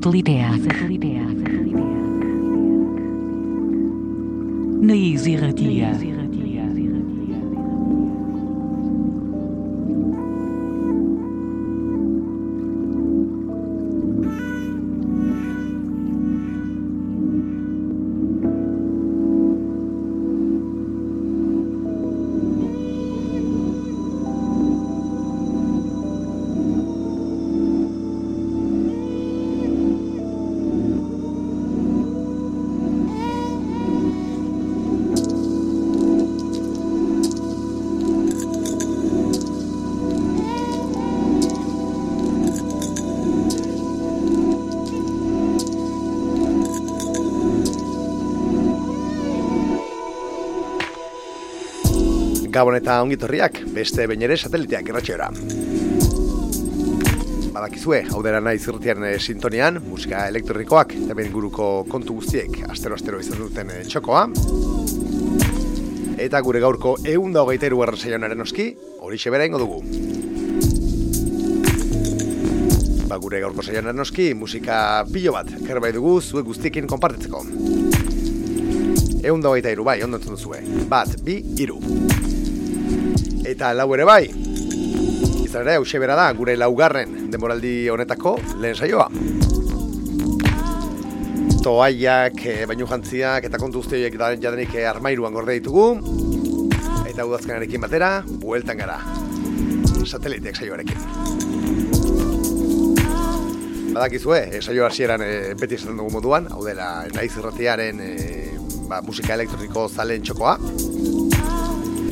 Satelitea. Satelitea. Naiz irratia. Gabon eta ongitorriak, beste behin ere sateliteak erratxeora. Badakizue, hau dela nahi zirretian e, sintonian, musika elektronikoak, eta ben guruko kontu guztiek, astero-astero izan duten e, txokoa. Eta gure gaurko egun da hogeita irugarren saionaren oski, hori xebera ingo dugu. Ba, gure gaurko saionaren oski, musika pilo bat, kerbai dugu, zuek guztiekin konpartitzeko. Egun da hogeita iru, bai, ondo entzun duzue. Bat, bi, iru eta lau ere bai. Izan ere, hause bera da, gure laugarren demoraldi honetako lehen saioa. Toaiak, e, bainu jantziak eta kontu usteioek da jadenik e, armairuan gorde ditugu. Eta udazkanarekin batera, bueltan gara. Sateliteak saioarekin. Badakizue, e, saio hasieran e, beti esaten dugu moduan, hau dela naiz irratiaren e, ba, musika elektroniko zalen txokoa.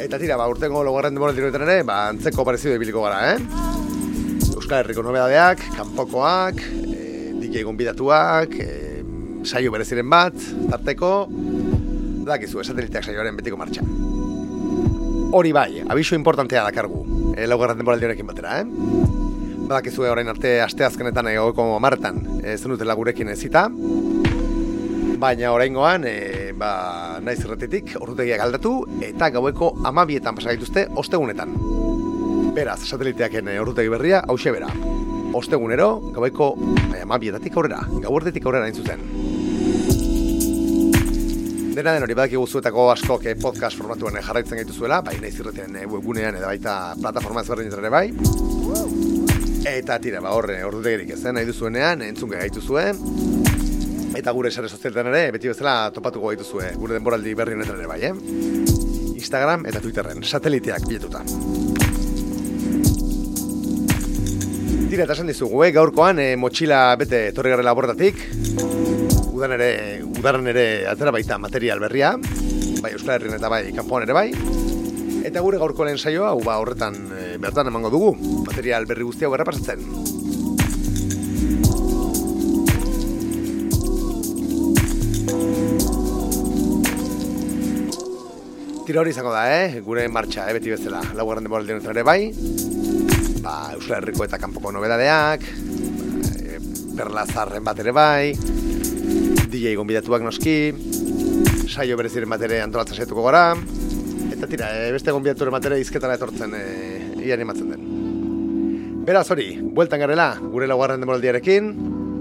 Eta tira, ba, urtengo logarren demoran diruetan ere, ba, antzeko parezidu ebiliko gara, eh? Euskal Herriko nobedadeak, kanpokoak, e, DJ gonbidatuak, e, saio bereziren bat, tarteko, dakizu, esateliteak saioaren betiko martxa. Hori bai, abiso importantea dakargu, e, laugarren denboran direkin batera, eh? Badakizue orain arte asteazkenetan egoko martan e, zenutela gurekin ezita, baina oraingoan e, ba, naiz erretetik ordutegiak aldatu eta gaueko amabietan pasagaituzte ostegunetan. Beraz, sateliteaken ordutegi berria hause bera. Ostegunero, gaueko e, amabietatik aurrera, gauertetik aurrera zuzen. Dena den hori badak zuetako asko ke podcast formatuan jarraitzen gaitu zuela, bai naiz irreten webgunean edo baita plataforma ezberdinetan ere bai. Eta tira, ba horre, ordutegirik ezen nahi duzuenean, entzun gaitu zuen, eta gure sare sozialetan ere beti bezala topatuko gaituzue gure denboraldi berri honetan ere bai, eh? Instagram eta Twitterren sateliteak biletuta. Tira eta esan dizugu, eh? gaurkoan eh, motxila bete etorri garela bordatik. Udan ere, udaran ere atera baita material berria, bai Euskal Herrien eta bai kanpoan ere bai. Eta gure gaurko lehen saioa, ba, horretan e, bertan emango dugu, material berri guztia hau errapasatzen. Tiro hori izango da, eh? Gure martxa, eh? Beti bezala. Laugarren denbora aldean ere bai. Ba, Euskal Herriko eta kanpoko nobedadeak. Ba, e, perla zarren bat ere bai. DJ gonbidatuak noski. Saio bereziren bat ere antolatzen saietuko gara. Eta tira, e, beste gonbidaturen bat ere izketara etortzen e, ian imatzen den. Beraz hori, bueltan garela, gure laugarren denbora aldearekin.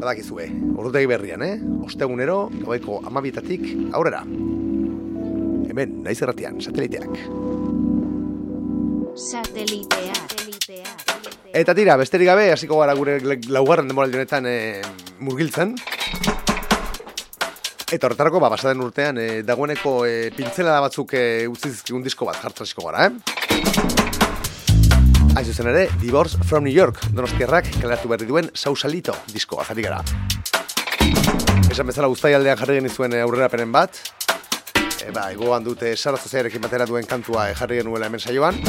Badakizue, ordutegi berrian, eh? Ostegunero, gaueko amabietatik aurrera hemen, naiz erratian, sateliteak. Sateliteak. Eta tira, besterik gabe, hasiko gara gure laugarren demoraldi honetan e, murgiltzen. Eta horretarako, ba, basaden urtean, e, dagoeneko e, pintzela batzuk e, utzi zizkigun disko bat jartzen gara, eh? Aizu zen ere, Divorce from New York, donostiarrak kaleratu berri duen Sausalito disko azari gara. Esan bezala guztai aldean jarri genizuen aurrera penen bat, e, ba, egoan dute Sara Zozearekin batera duen kantua e, jarri genuela hemen saioan.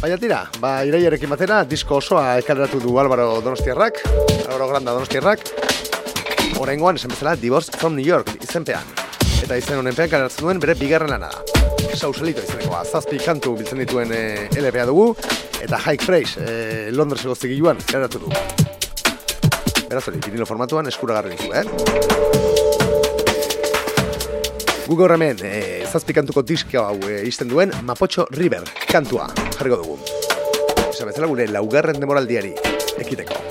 Baina tira, ba, iraiarekin batera, disko osoa ekaleratu du Álvaro Donostiarrak, Álvaro Granda Donostiarrak, Horengoan esan bezala Divorce from New York izenpean. Eta izen honen pean kaleratzen duen bere bigarren lana da. Sausalito izeneko, zazpi kantu biltzen dituen e, LPA dugu, eta High Praise e, Londreseko zigiluan kaleratu du. Beraz hori, vinilo formatuan eskuragarri dizu, eh? Gugo horremen, e, eh, zazpikantuko diskio hau e, izten duen Mapotxo River kantua jarriko dugu. Esa bezala gure laugarren demoraldiari ekiteko.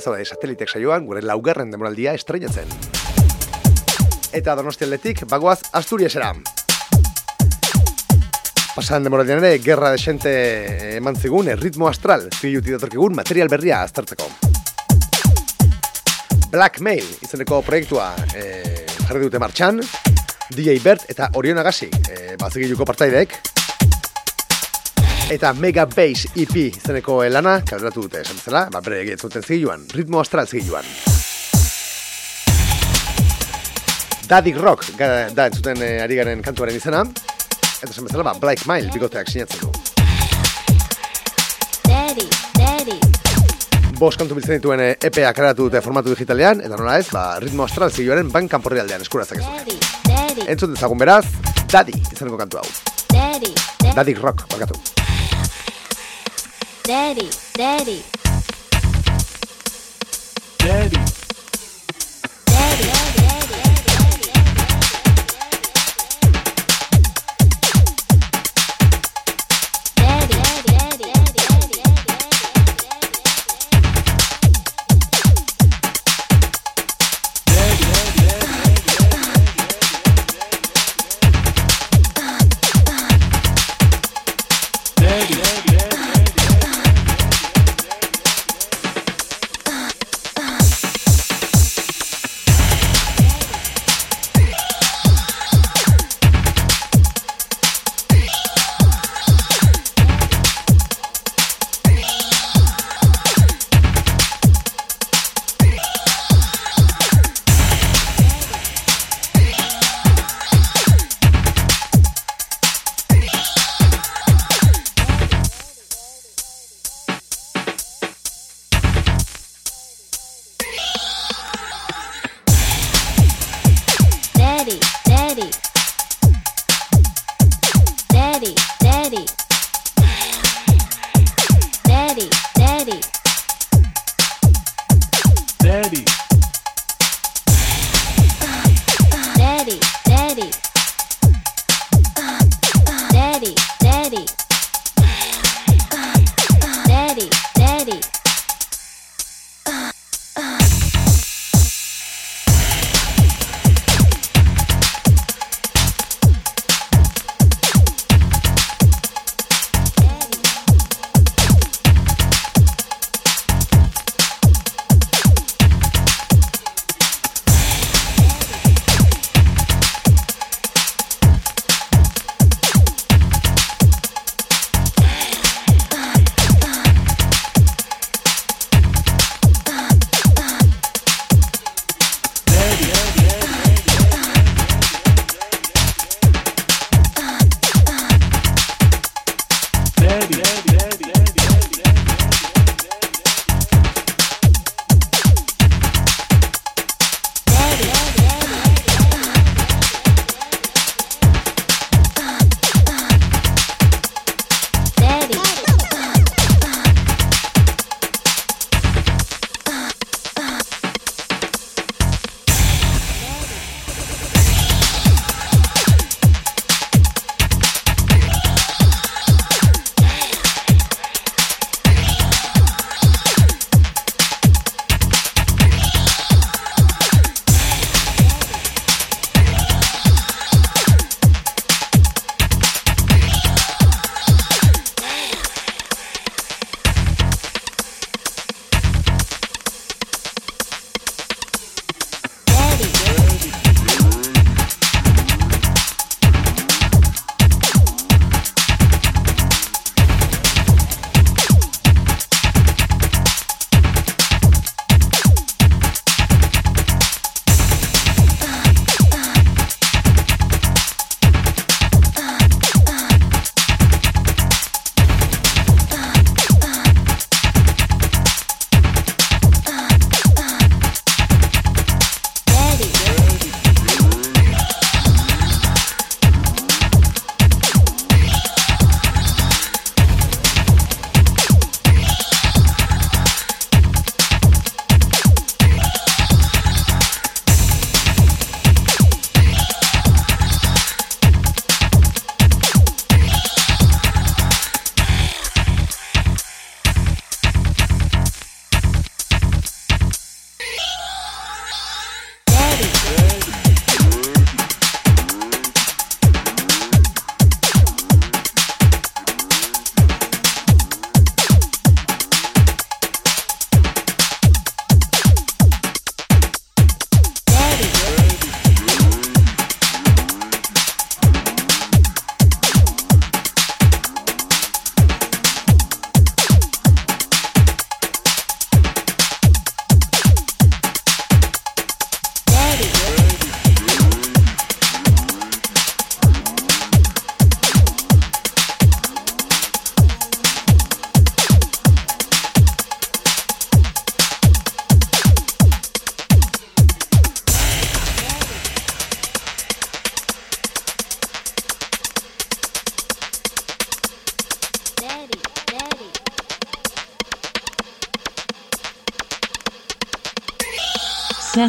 Zaude satelitek saioan gure laugarren demoraldia estreinatzen. Eta donostialetik bagoaz Asturiasera. Pasan demoraldian ere, gerra desente eman zigun, ritmo astral, ziluti datorkigun material berria aztertzeko. Blackmail izeneko proiektua e, jarri dute martxan, DJ Bert eta Orion Agasi, e, bazigiluko partaideek, Eta Mega Bass EP izeneko elana, kalderatu dute esan zela, ba, bere egitzen zigiluan, ritmo astral zigiluan. Dadik Rock da entzuten eh, ari garen kantuaren izena, eta esan bezala, ba, Black Mile bigoteak sinatzen du. Daddy, daddy. bost kantu biltzen dituen eh, EPA karatu dute formatu digitalean, eta nola ez, ba, ritmo astral zigioaren ban kanporri aldean eskurazak ez. Daddy, daddy, Entzun dezagun beraz, Daddy izaneko kantu hau. Daddy, daddy, Daddy Rock, barkatu. daddy, daddy, Daddy. daddy,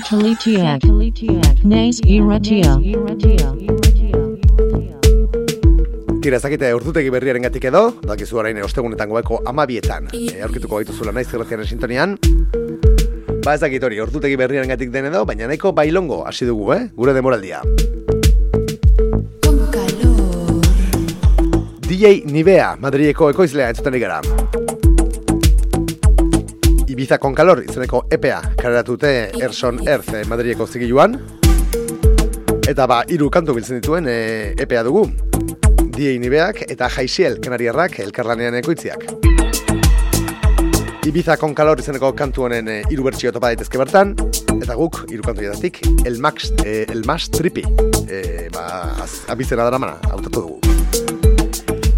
Satelitiak. Nes irratia. Tira ezakite urtutegi berriaren gatik edo, dakizu orain ostegunetan goeko amabietan, e, aurkituko gaituzula naiz irratiaren sintonian. Ba ez dakit hori, urtutegi berriaren gatik den edo, baina nahiko bailongo hasi dugu, eh? gure demoraldia. DJ Nivea, Madrileko ekoizlea entzuten ari gara. Ibiza con calor izeneko EPA kareratute Erson Earth eh, Madrileko zigiluan. Eta ba, hiru kantu biltzen dituen eh, EPA dugu. DJ Nibeak eta Jaisiel Kanariarrak elkarlanean ekoitziak. Ibiza con calor izeneko kantu honen eh, hiru bertsio topa daitezke bertan eta guk hiru kantu jadatik El Max eh, El Mas Tripi eh, ba, az, abizena daramana hautatu dugu.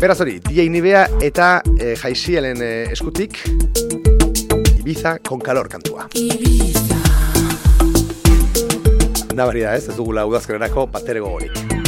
Beraz hori, DJ Nivea eta eh, Jaisielen eh, eskutik Ibiza con calor kantua. Nabari da ez, ez dugula udazkenerako batere gogorik.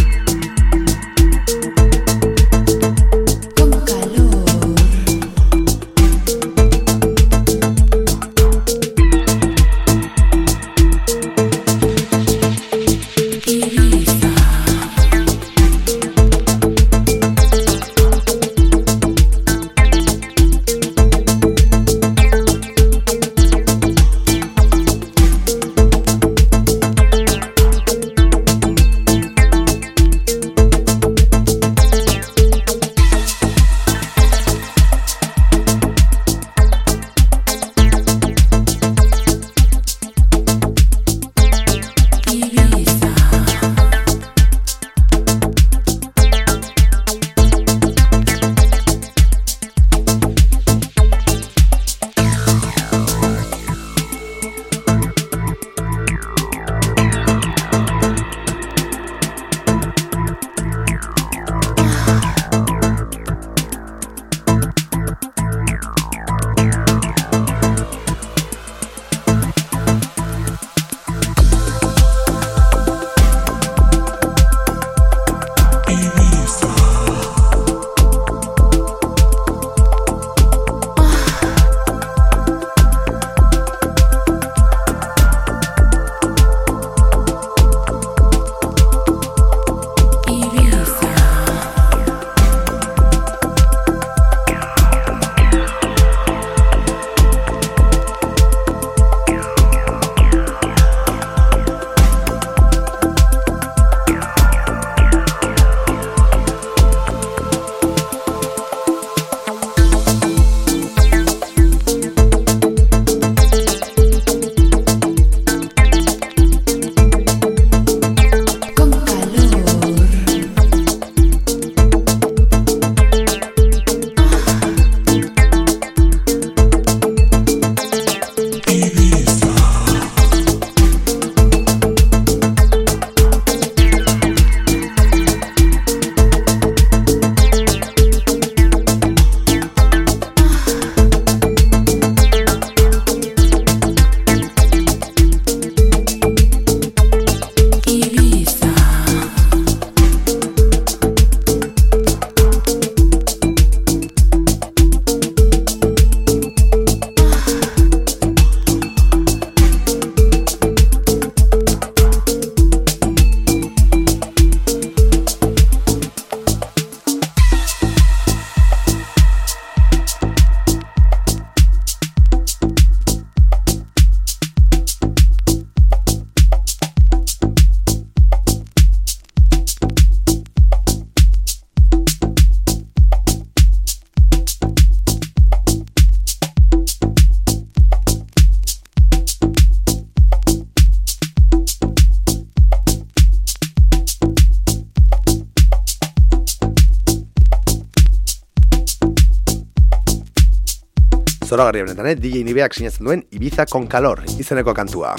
Zoragarri honetan, eh? DJ Nibeak sinatzen duen Ibiza con calor izeneko kantua.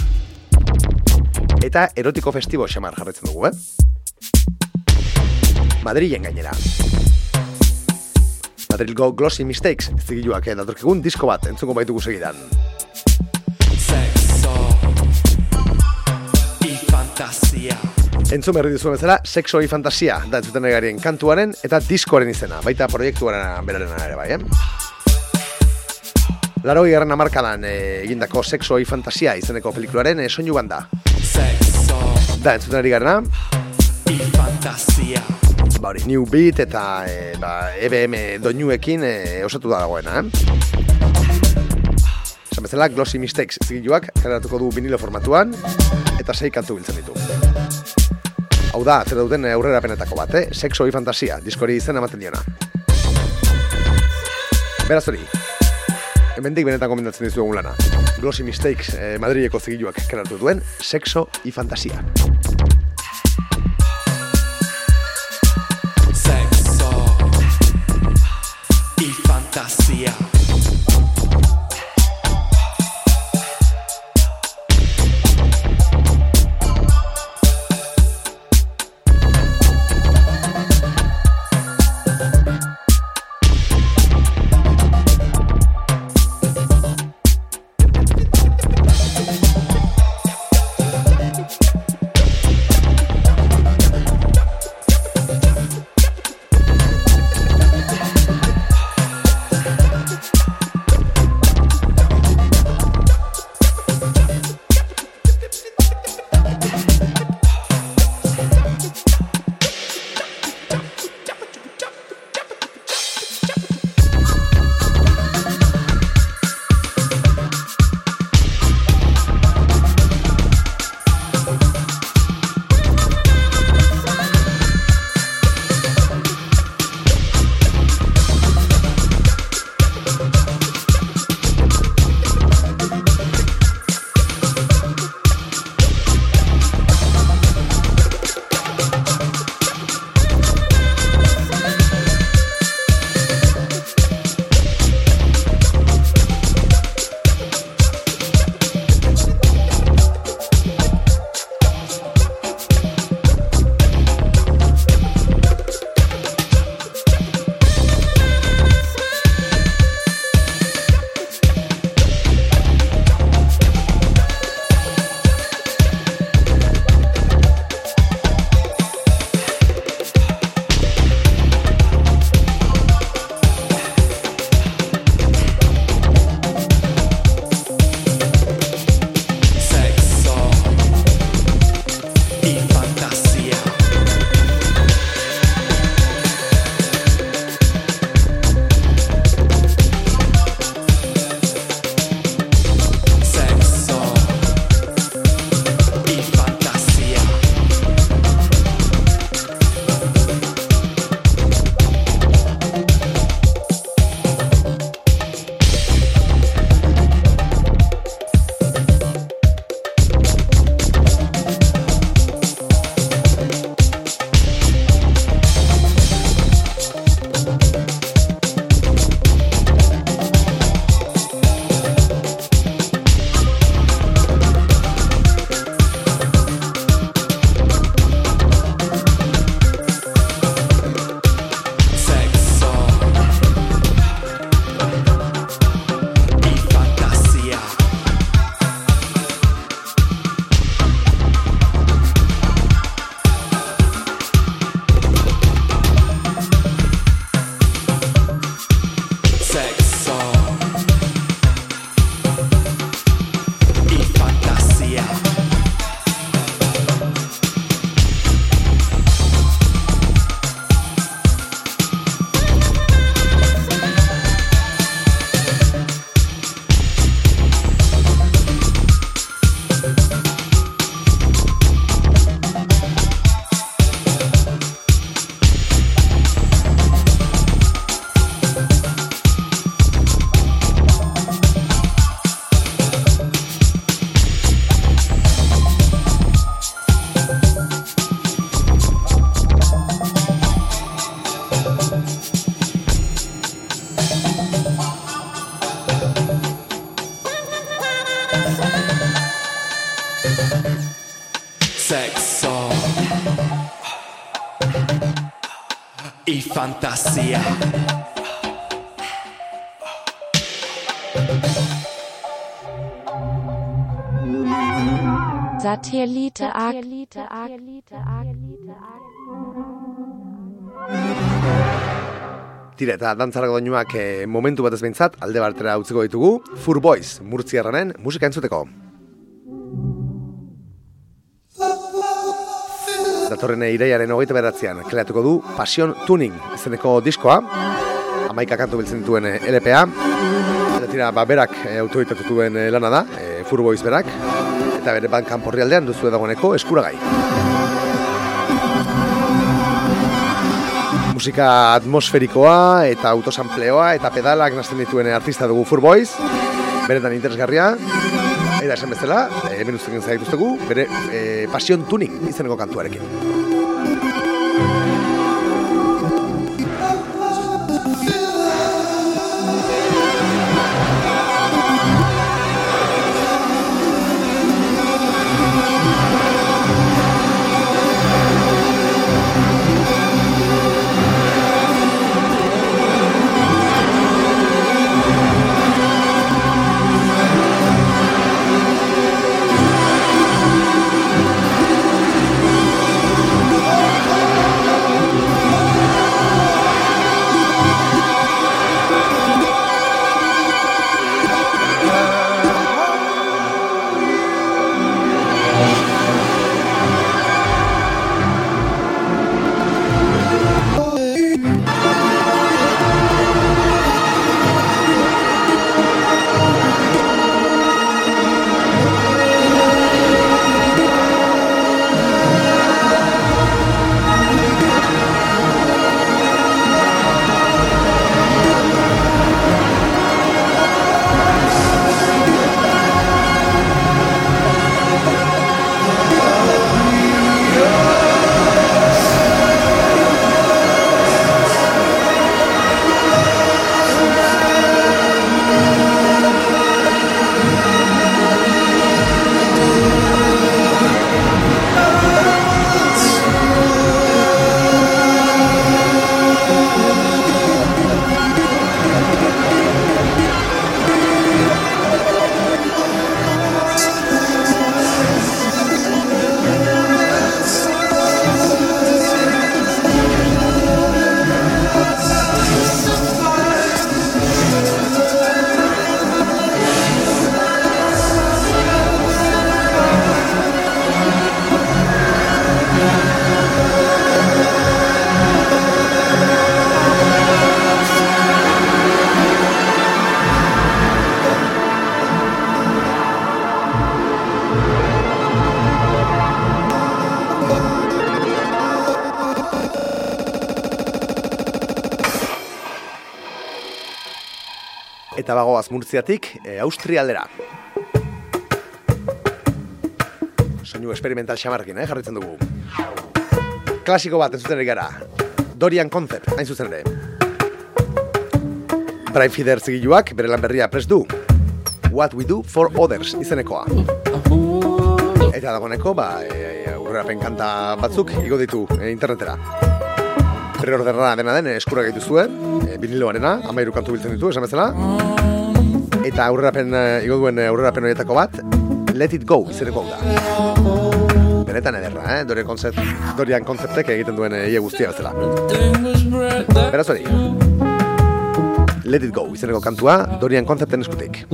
Eta erotiko festibo xamar jarretzen dugu, eh? Madrilen gainera. Madrilgo Glossy Mistakes zigiluak eh, datorkigun disko bat entzuko baitugu segidan. Sexo y fantasía. Entzun berri duzuen bezala, sexo y fantasia da entzuten ari garen kantuaren eta diskoaren izena, baita proiektuaren beraren ere bai, eh? Laro garran amarkadan e, egindako sexo y fantasia izeneko pelikularen e, soinu banda. Sexo Da, entzuten ari garena, y fantasía. ba hori, New Beat eta e, ba, EBM doinuekin e, osatu da dagoena, eh? Esan bezala, Glossy Mistakes zigiluak kaleratuko du vinilo formatuan eta sei kantu biltzen ditu. Hau da, zer duten aurrera penetako bat, eh? Sexo y fantasia, diskori izen ematen diona. Beraz hori, hemendik benetan gomendatzen dizuegun lana. Glossy Mistakes eh, Madrileko zigiluak kaleratu duen Sexo y fantasia. Y fantasía. Satellite Tira, eta dantzarako doinuak eh, momentu batez behintzat, alde bartera utziko ditugu, Fur Boys, murtziarranen musika entzuteko. Datorren iraiaren hogeita beratzean, kreatuko du Passion Tuning izeneko diskoa, amaika kantu biltzen dituen eh, LPA, eta tira, ba, berak e, autoritatu duen eh, lana da, e, Fur Boys berak, eta bere bankan porri aldean duzu dagoeneko eskuragai. Musika atmosferikoa eta autosampleoa eta pedalak nazten dituen artista dugu Fur Boys, beretan interesgarria, eta esan bezala, e, hemen uzten zaituztegu, bere e, Passion Tuning izeneko kantuarekin. Eta bagoaz Murtziatik, e, Austria aldera. Soinu experimental xamarrekin, eh, jarritzen dugu. Klasiko bat, entzuten gara. Dorian Concept, hain zuzen ere. Brian Fider zigiluak, bere lan berria prest du. What we do for others, izenekoa. Eta dagoeneko, ba, e, aurrerapen kanta batzuk, igo ditu e, internetera. Preorderna dena den, eskura gaitu zuen, e, viniloarena, amairu kantu biltzen ditu, esan bezala. Eta aurrerapen, e, igo duen aurrerapen horietako bat, Let It Go, izeneko hau da. Benetan ederra, eh? Dorian konzept, Dorian konzeptek egiten duen e, ie guztia bezala. Beraz hori. Let It Go, izeneko kantua, Dorian konzepten eskutik.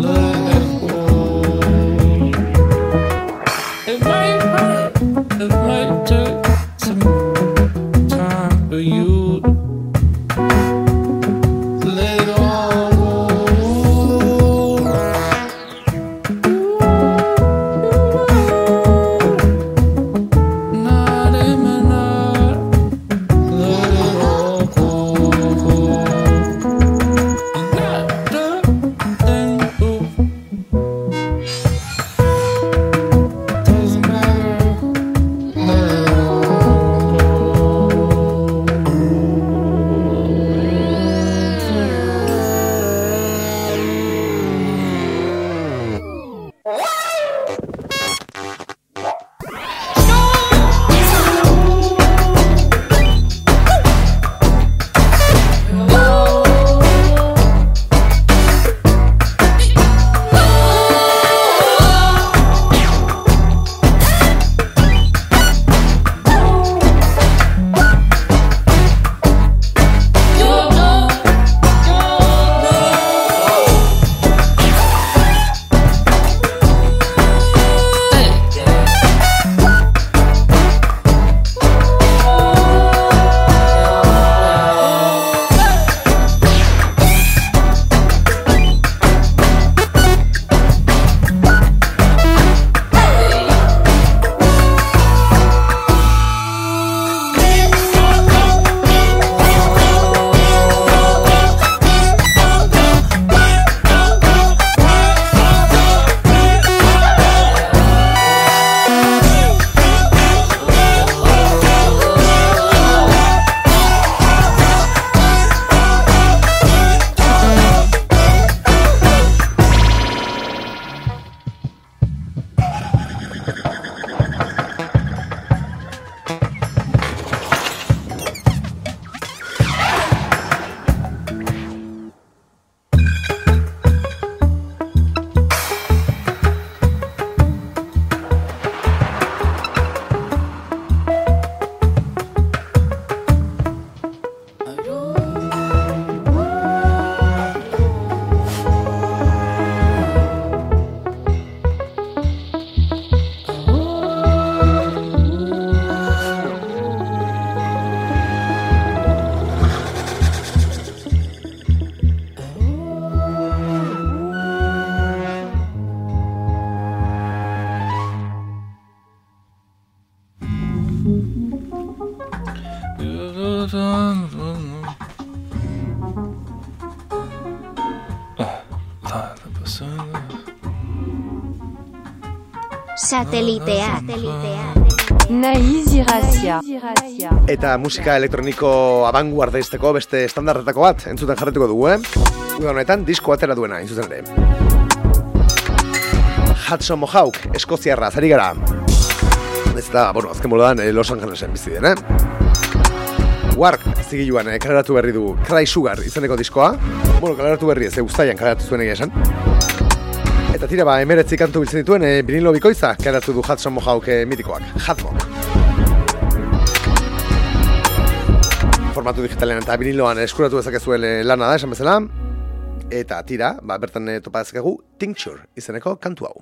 Satelitea. Naiz irratia. Eta musika elektroniko abanguardaizteko beste standardetako bat entzuten jarretuko dugu, eh? Uda honetan, disko atera duena, intzuzen ere. Hudson Mohawk, Eskoziarra, zari gara. Ez da, bueno, azken bolodan eh, Los Angelesen bizi den, eh? Wark, zigiluan, eh, kaleratu berri du Cry Sugar izeneko diskoa. Bueno, kaleratu berri ez, eh, guztaian kaleratu zuen egia esan. Eta tira, ba, emeretzi kantu biltzen dituen e, vinilo bikoitza, kaleratu du Hudson Mohawk e, mitikoak, Hudmok. Formatu digitalean eta viniloan eskuratu dezakezuel e, lana da, esan bezala. Eta tira, ba, bertan topa dezakegu Tincture izeneko kantu hau.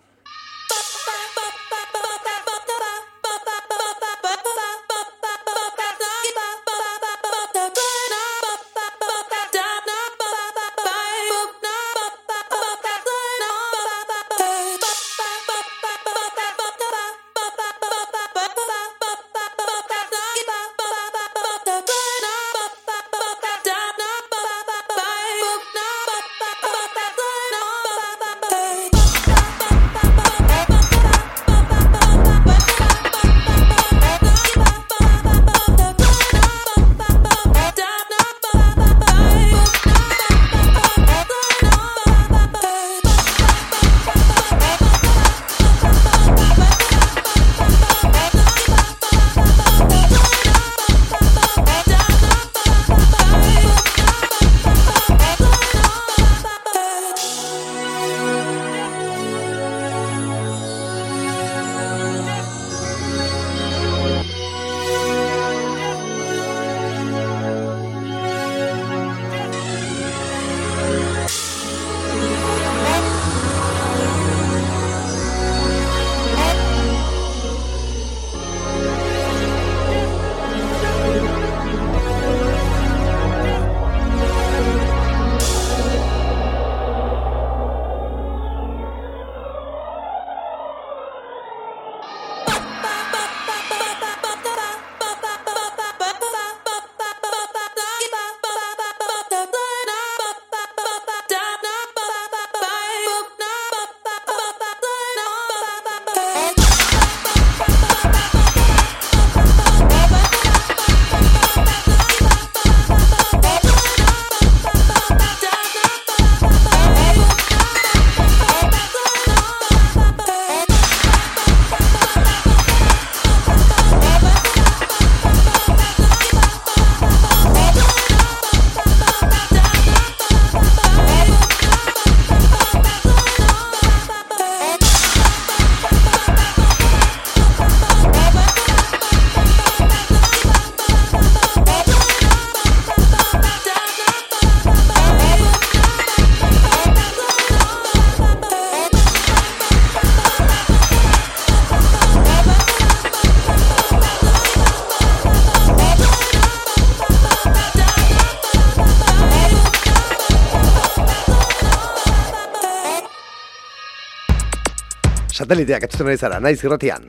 Sateliteak entzuten ari zara, naiz irratian.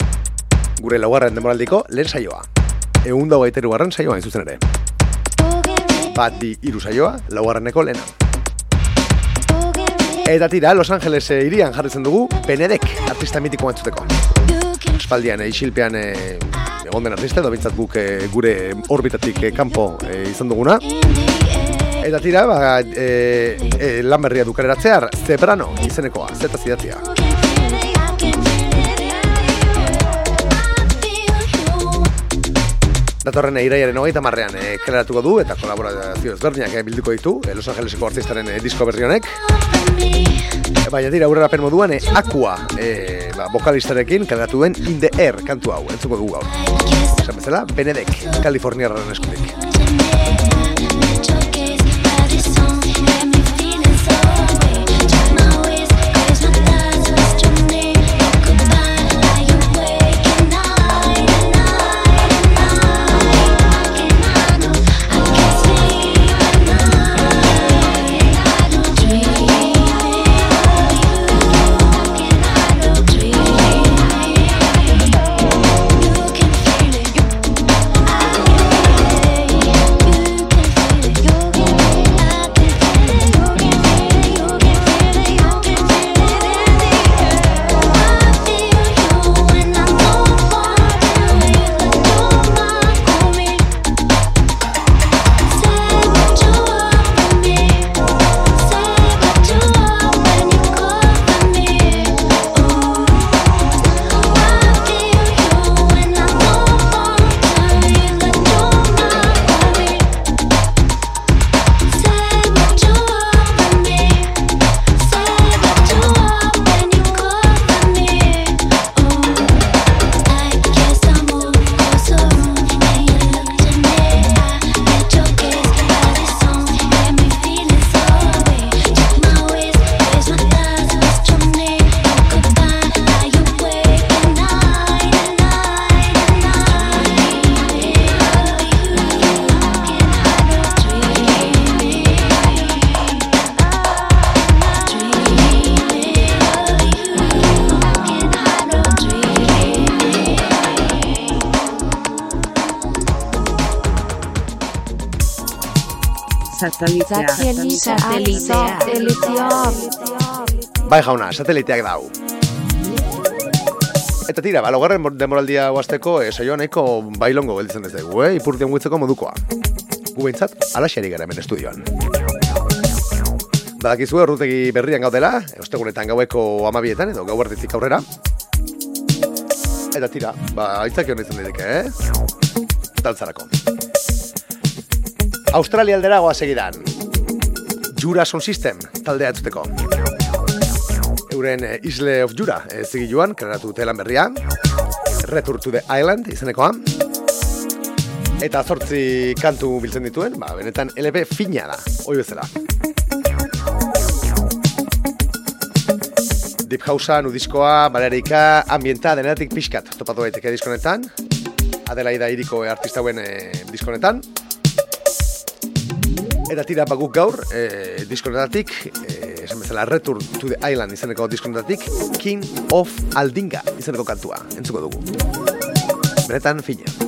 Gure laugarren demoraldiko lehen saioa. Egun dago gaiteru garren saioa zuzen ere. Bat bi iru saioa, laugarreneko lehena. Eta tira, Los Angeles eh, irian jarritzen dugu Benedek artista mitiko entzuteko. Espaldian, eh, isilpean eh, egon den artista, edo bintzat guk eh, gure orbitatik eh, kanpo eh, izan duguna. Eta tira, ba, eh, eh, lan berria dukareratzear, Zebrano izenekoa, zeta zidatzia. Datorren iraiaren hogeita marrean e, kaleratuko du eta kolaborazio ezberdinak e, bilduko ditu e, Los Angeleseko artistaren e, disko berri honek. E, baina dira aurrerapen moduan e, Aqua e, ba, vokalistarekin kaleratu duen In the Air kantu hau, entzuko dugu gaur. Esan bezala, Benedek, Kaliforniarraren eskutik. Bai jauna, sateliteak dau. Eta tira, ba, logarren mor- demoraldia guazteko, e, saioa nahiko bailongo gelditzen ez dugu, eh? Ipurdian guitzeko modukoa. Gu behintzat, alaxeri gara hemen estudioan. Badakizu errutegi berrian gaudela, ostegunetan gaueko amabietan edo gau erdizik aurrera. Eta tira, ba, aitzak hon izan daiteke, eh? Taltzarako. Australia aldera goa segidan. Jura Sound System, taldea entzuteko. Euren eh, Isle of Jura eh, zigiluan, kreatu dute lan berria. Return to the Island izenekoa. Eta zortzi kantu biltzen dituen, ba, benetan LP fina da, hoi bezala. Deep Housea, nudiskoa, balerika, ambienta, denetik pixkat, topatu daiteke diskonetan. Adelaida iriko artista hauen e, diskonetan. Eta tira baguk gaur, e, diskonetatik, e, esan bezala Return to the Island izeneko diskonetatik, King of Aldinga izeneko kantua, entzuko dugu. Benetan fina.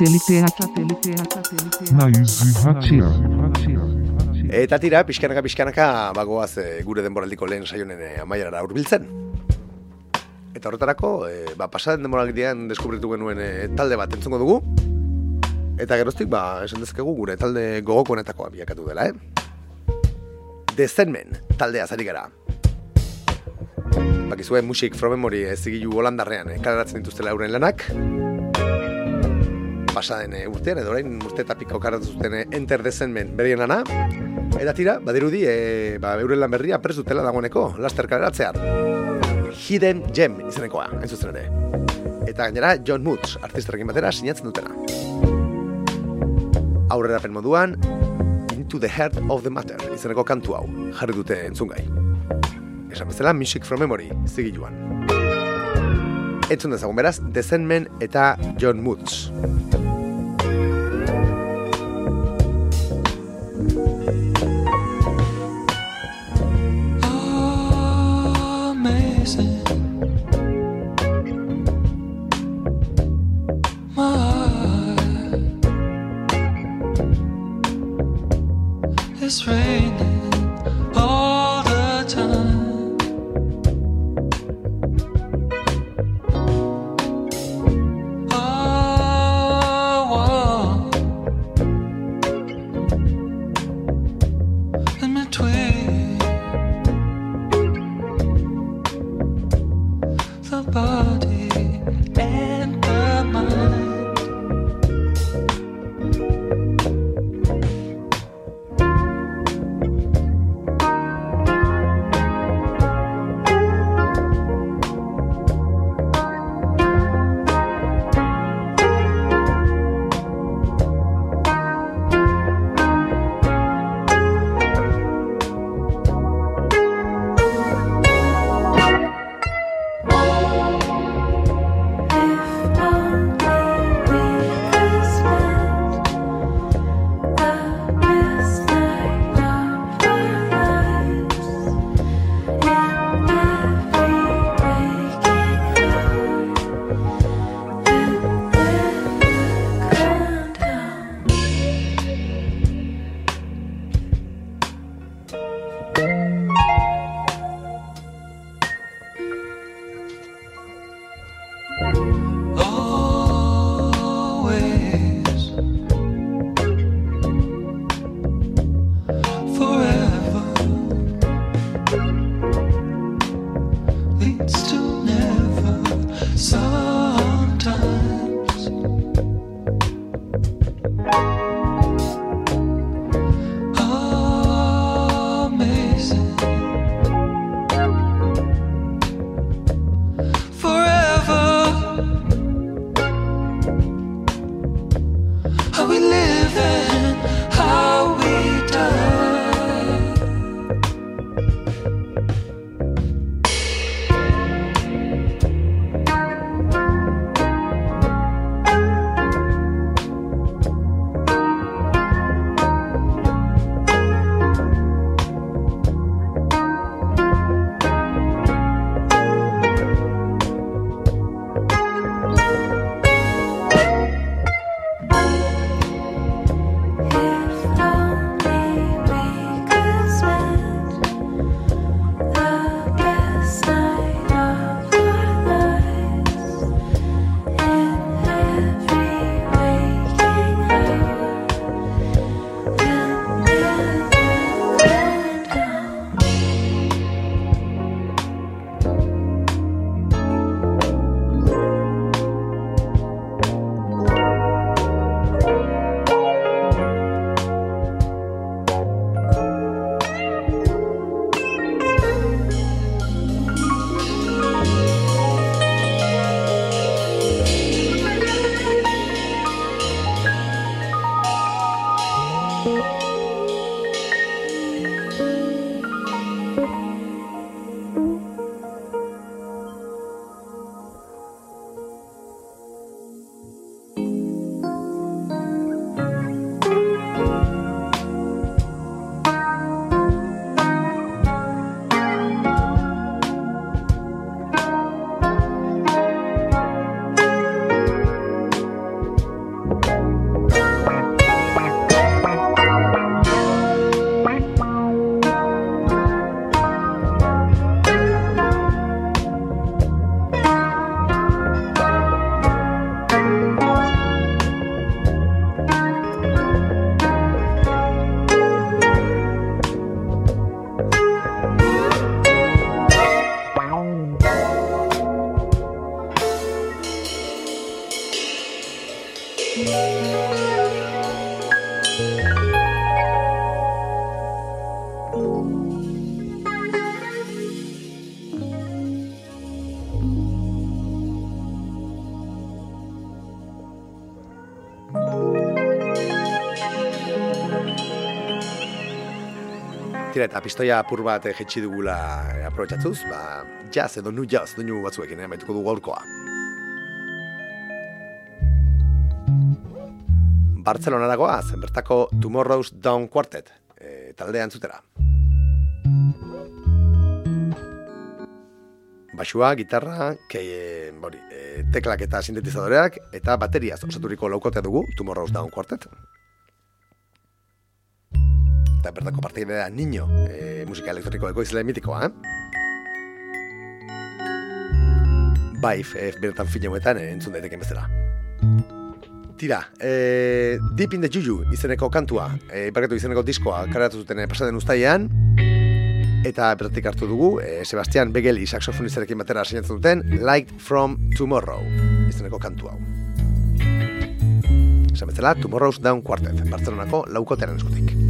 Satelliteak. Satelliteak. Satelliteak. Naiz irratia. Eta tira, pixkanaka pixkanaka bagoaz e, gure denboraldiko lehen saionen e, amaierara hurbiltzen. Eta horretarako, e, ba, pasaden denboraldian deskubritu genuen e, talde bat entzungo dugu. Eta geroztik, ba, esan dezkegu gure talde gogokoenetakoa biakatu dela, eh? The Zenmen taldea zari gara. Bakizue Music from Memory ez zigilu holandarrean e, kaleratzen dituztela euren lanak. Pasaden e, urtean, edo orain urte eta piko karatu zuten e, Enter the Zenmen berien lana. Eta tira, badirudi, e, ba, euren lan berria prez dutela dagoeneko, laster kaleratzean. Hidden Gem izenekoa, zuzen ere. Eta gainera, John Moods, artistarekin batera, sinatzen dutena. Aurrerapen moduan, Into the Heart of the Matter izeneko kantu hau, jarri dute entzungai. esan bezala Music from Memory, zigiluan. Entzun dezagun beraz, Sandman eta John Moods. It's raining. Tira, eta pistoia apur bat eh, jetxi dugula eh, aprobetsatzuz, ba, jazz edo nu jazz doinu batzuekin, eh, baituko dugu gaurkoa. Bartzelona dagoaz, bertako Tomorrow's Down Quartet, e, taldea entzutera. Basua, gitarra, ke, e, bori, e, teklak eta sintetizadoreak, eta bateriaz osaturiko laukotea dugu, Tomorrow's Down Quartet. Eta bertako partidea Niño, e, musika elektroniko ekoizle mitikoa, eh? Bai, e, bertan filmuetan e, entzun daiteken bezala. Tira, e, Deep in the Juju izeneko kantua, e, iparketu izeneko diskoa karatu zuten e, pasaden ustaian, eta bertatik hartu dugu, e, Sebastian Begeli saxofonistarekin batera sinatzen duten Light from Tomorrow izeneko kantu hau. Esan bezala, Tomorrow's Down Quartet, Barcelonako laukotearen eskutik.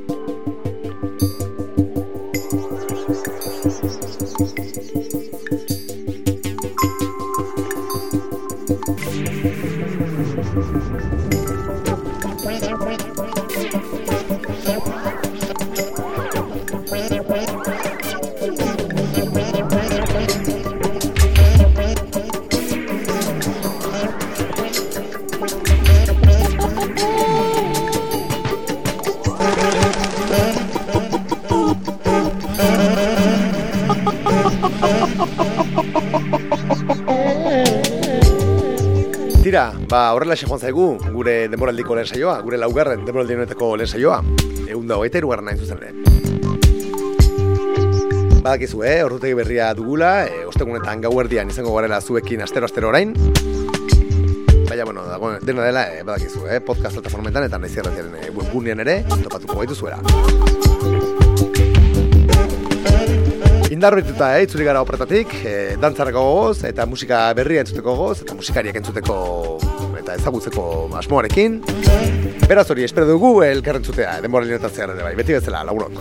ba, horrela joan zaigu, gure demoraldiko lehen saioa, gure laugarren demoraldi honetako lehen saioa, egun da hogeita erugarren nahi zuzen ere. Badakizu, eh, ordutegi berria dugula, e, ostegunetan gauerdian izango garela zuekin astero-astero orain. Baina, bueno, dago, dena dela, e, badakizu, eh? podcast plataformetan eta naiz erratiaren e, webgunean ere, topatuko zuela. Indarroituta, eh, itzuli gara operatatik, e, dantzarako gogoz, eta musika berria entzuteko gogoz, eta musikariak entzuteko eta ezagutzeko asmoarekin. Beraz hori, espero dugu elkarrentzutea, denbora linetatzean ere bai, beti bezala, lagunok.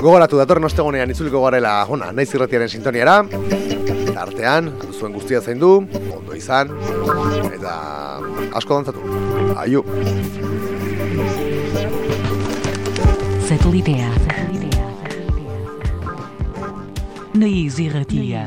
Gogoratu datorren ostegonean itzuliko garela ona, naiz irratiaren sintoniara. Eta artean, duzuen guztia zein du, ondo izan, eta asko dantzatu. Aiu! Satelitea. Satelitea. Naiz irratia.